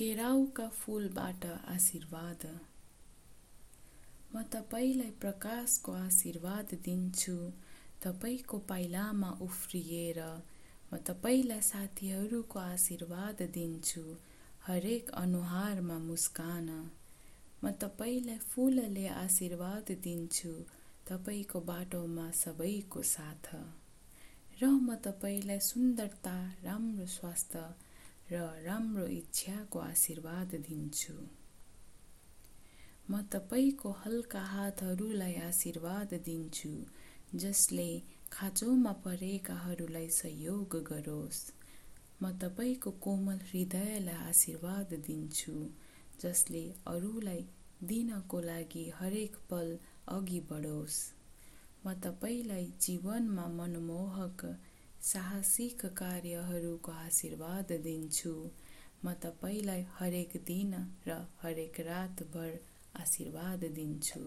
केराउका फुलबाट आशीर्वाद। म तपाईँलाई प्रकाशको आशीर्वाद दिन्छु। तपाईँको पाइलामा उफ्रिएर म तपाईँलाई साथीहरूको आशीर्वाद दिन्छु। हरेक अनुहारमा मुस्कान। म तपाईँलाई फुलले आशीर्वाद दिन्छु। तपाईँको बाटोमा सबैको साथ। र म तपाईँलाई सुन्दरता राम्रो स्वास्थ्य र राम्रो इच्छाको आशीर्वाद दिन्छु। म तपाईँको हल्का हातहरूलाई आशीर्वाद दिन्छु जसले खाँचोमा परेकाहरूलाई सहयोग गरोस्। म तपाईँको कोमल हृदयलाई आशीर्वाद दिन्छु जसले अरूलाई दिनको लागि हरेक पल अघि बढोस्। म तपाईँलाई जीवनमा मनमोहक साहसिक कार्यहरूको आशीर्वाद दिन्छु। म तपाईँलाई हरेक दिन र हरेक रातभर आशीर्वाद दिन्छु।